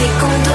si con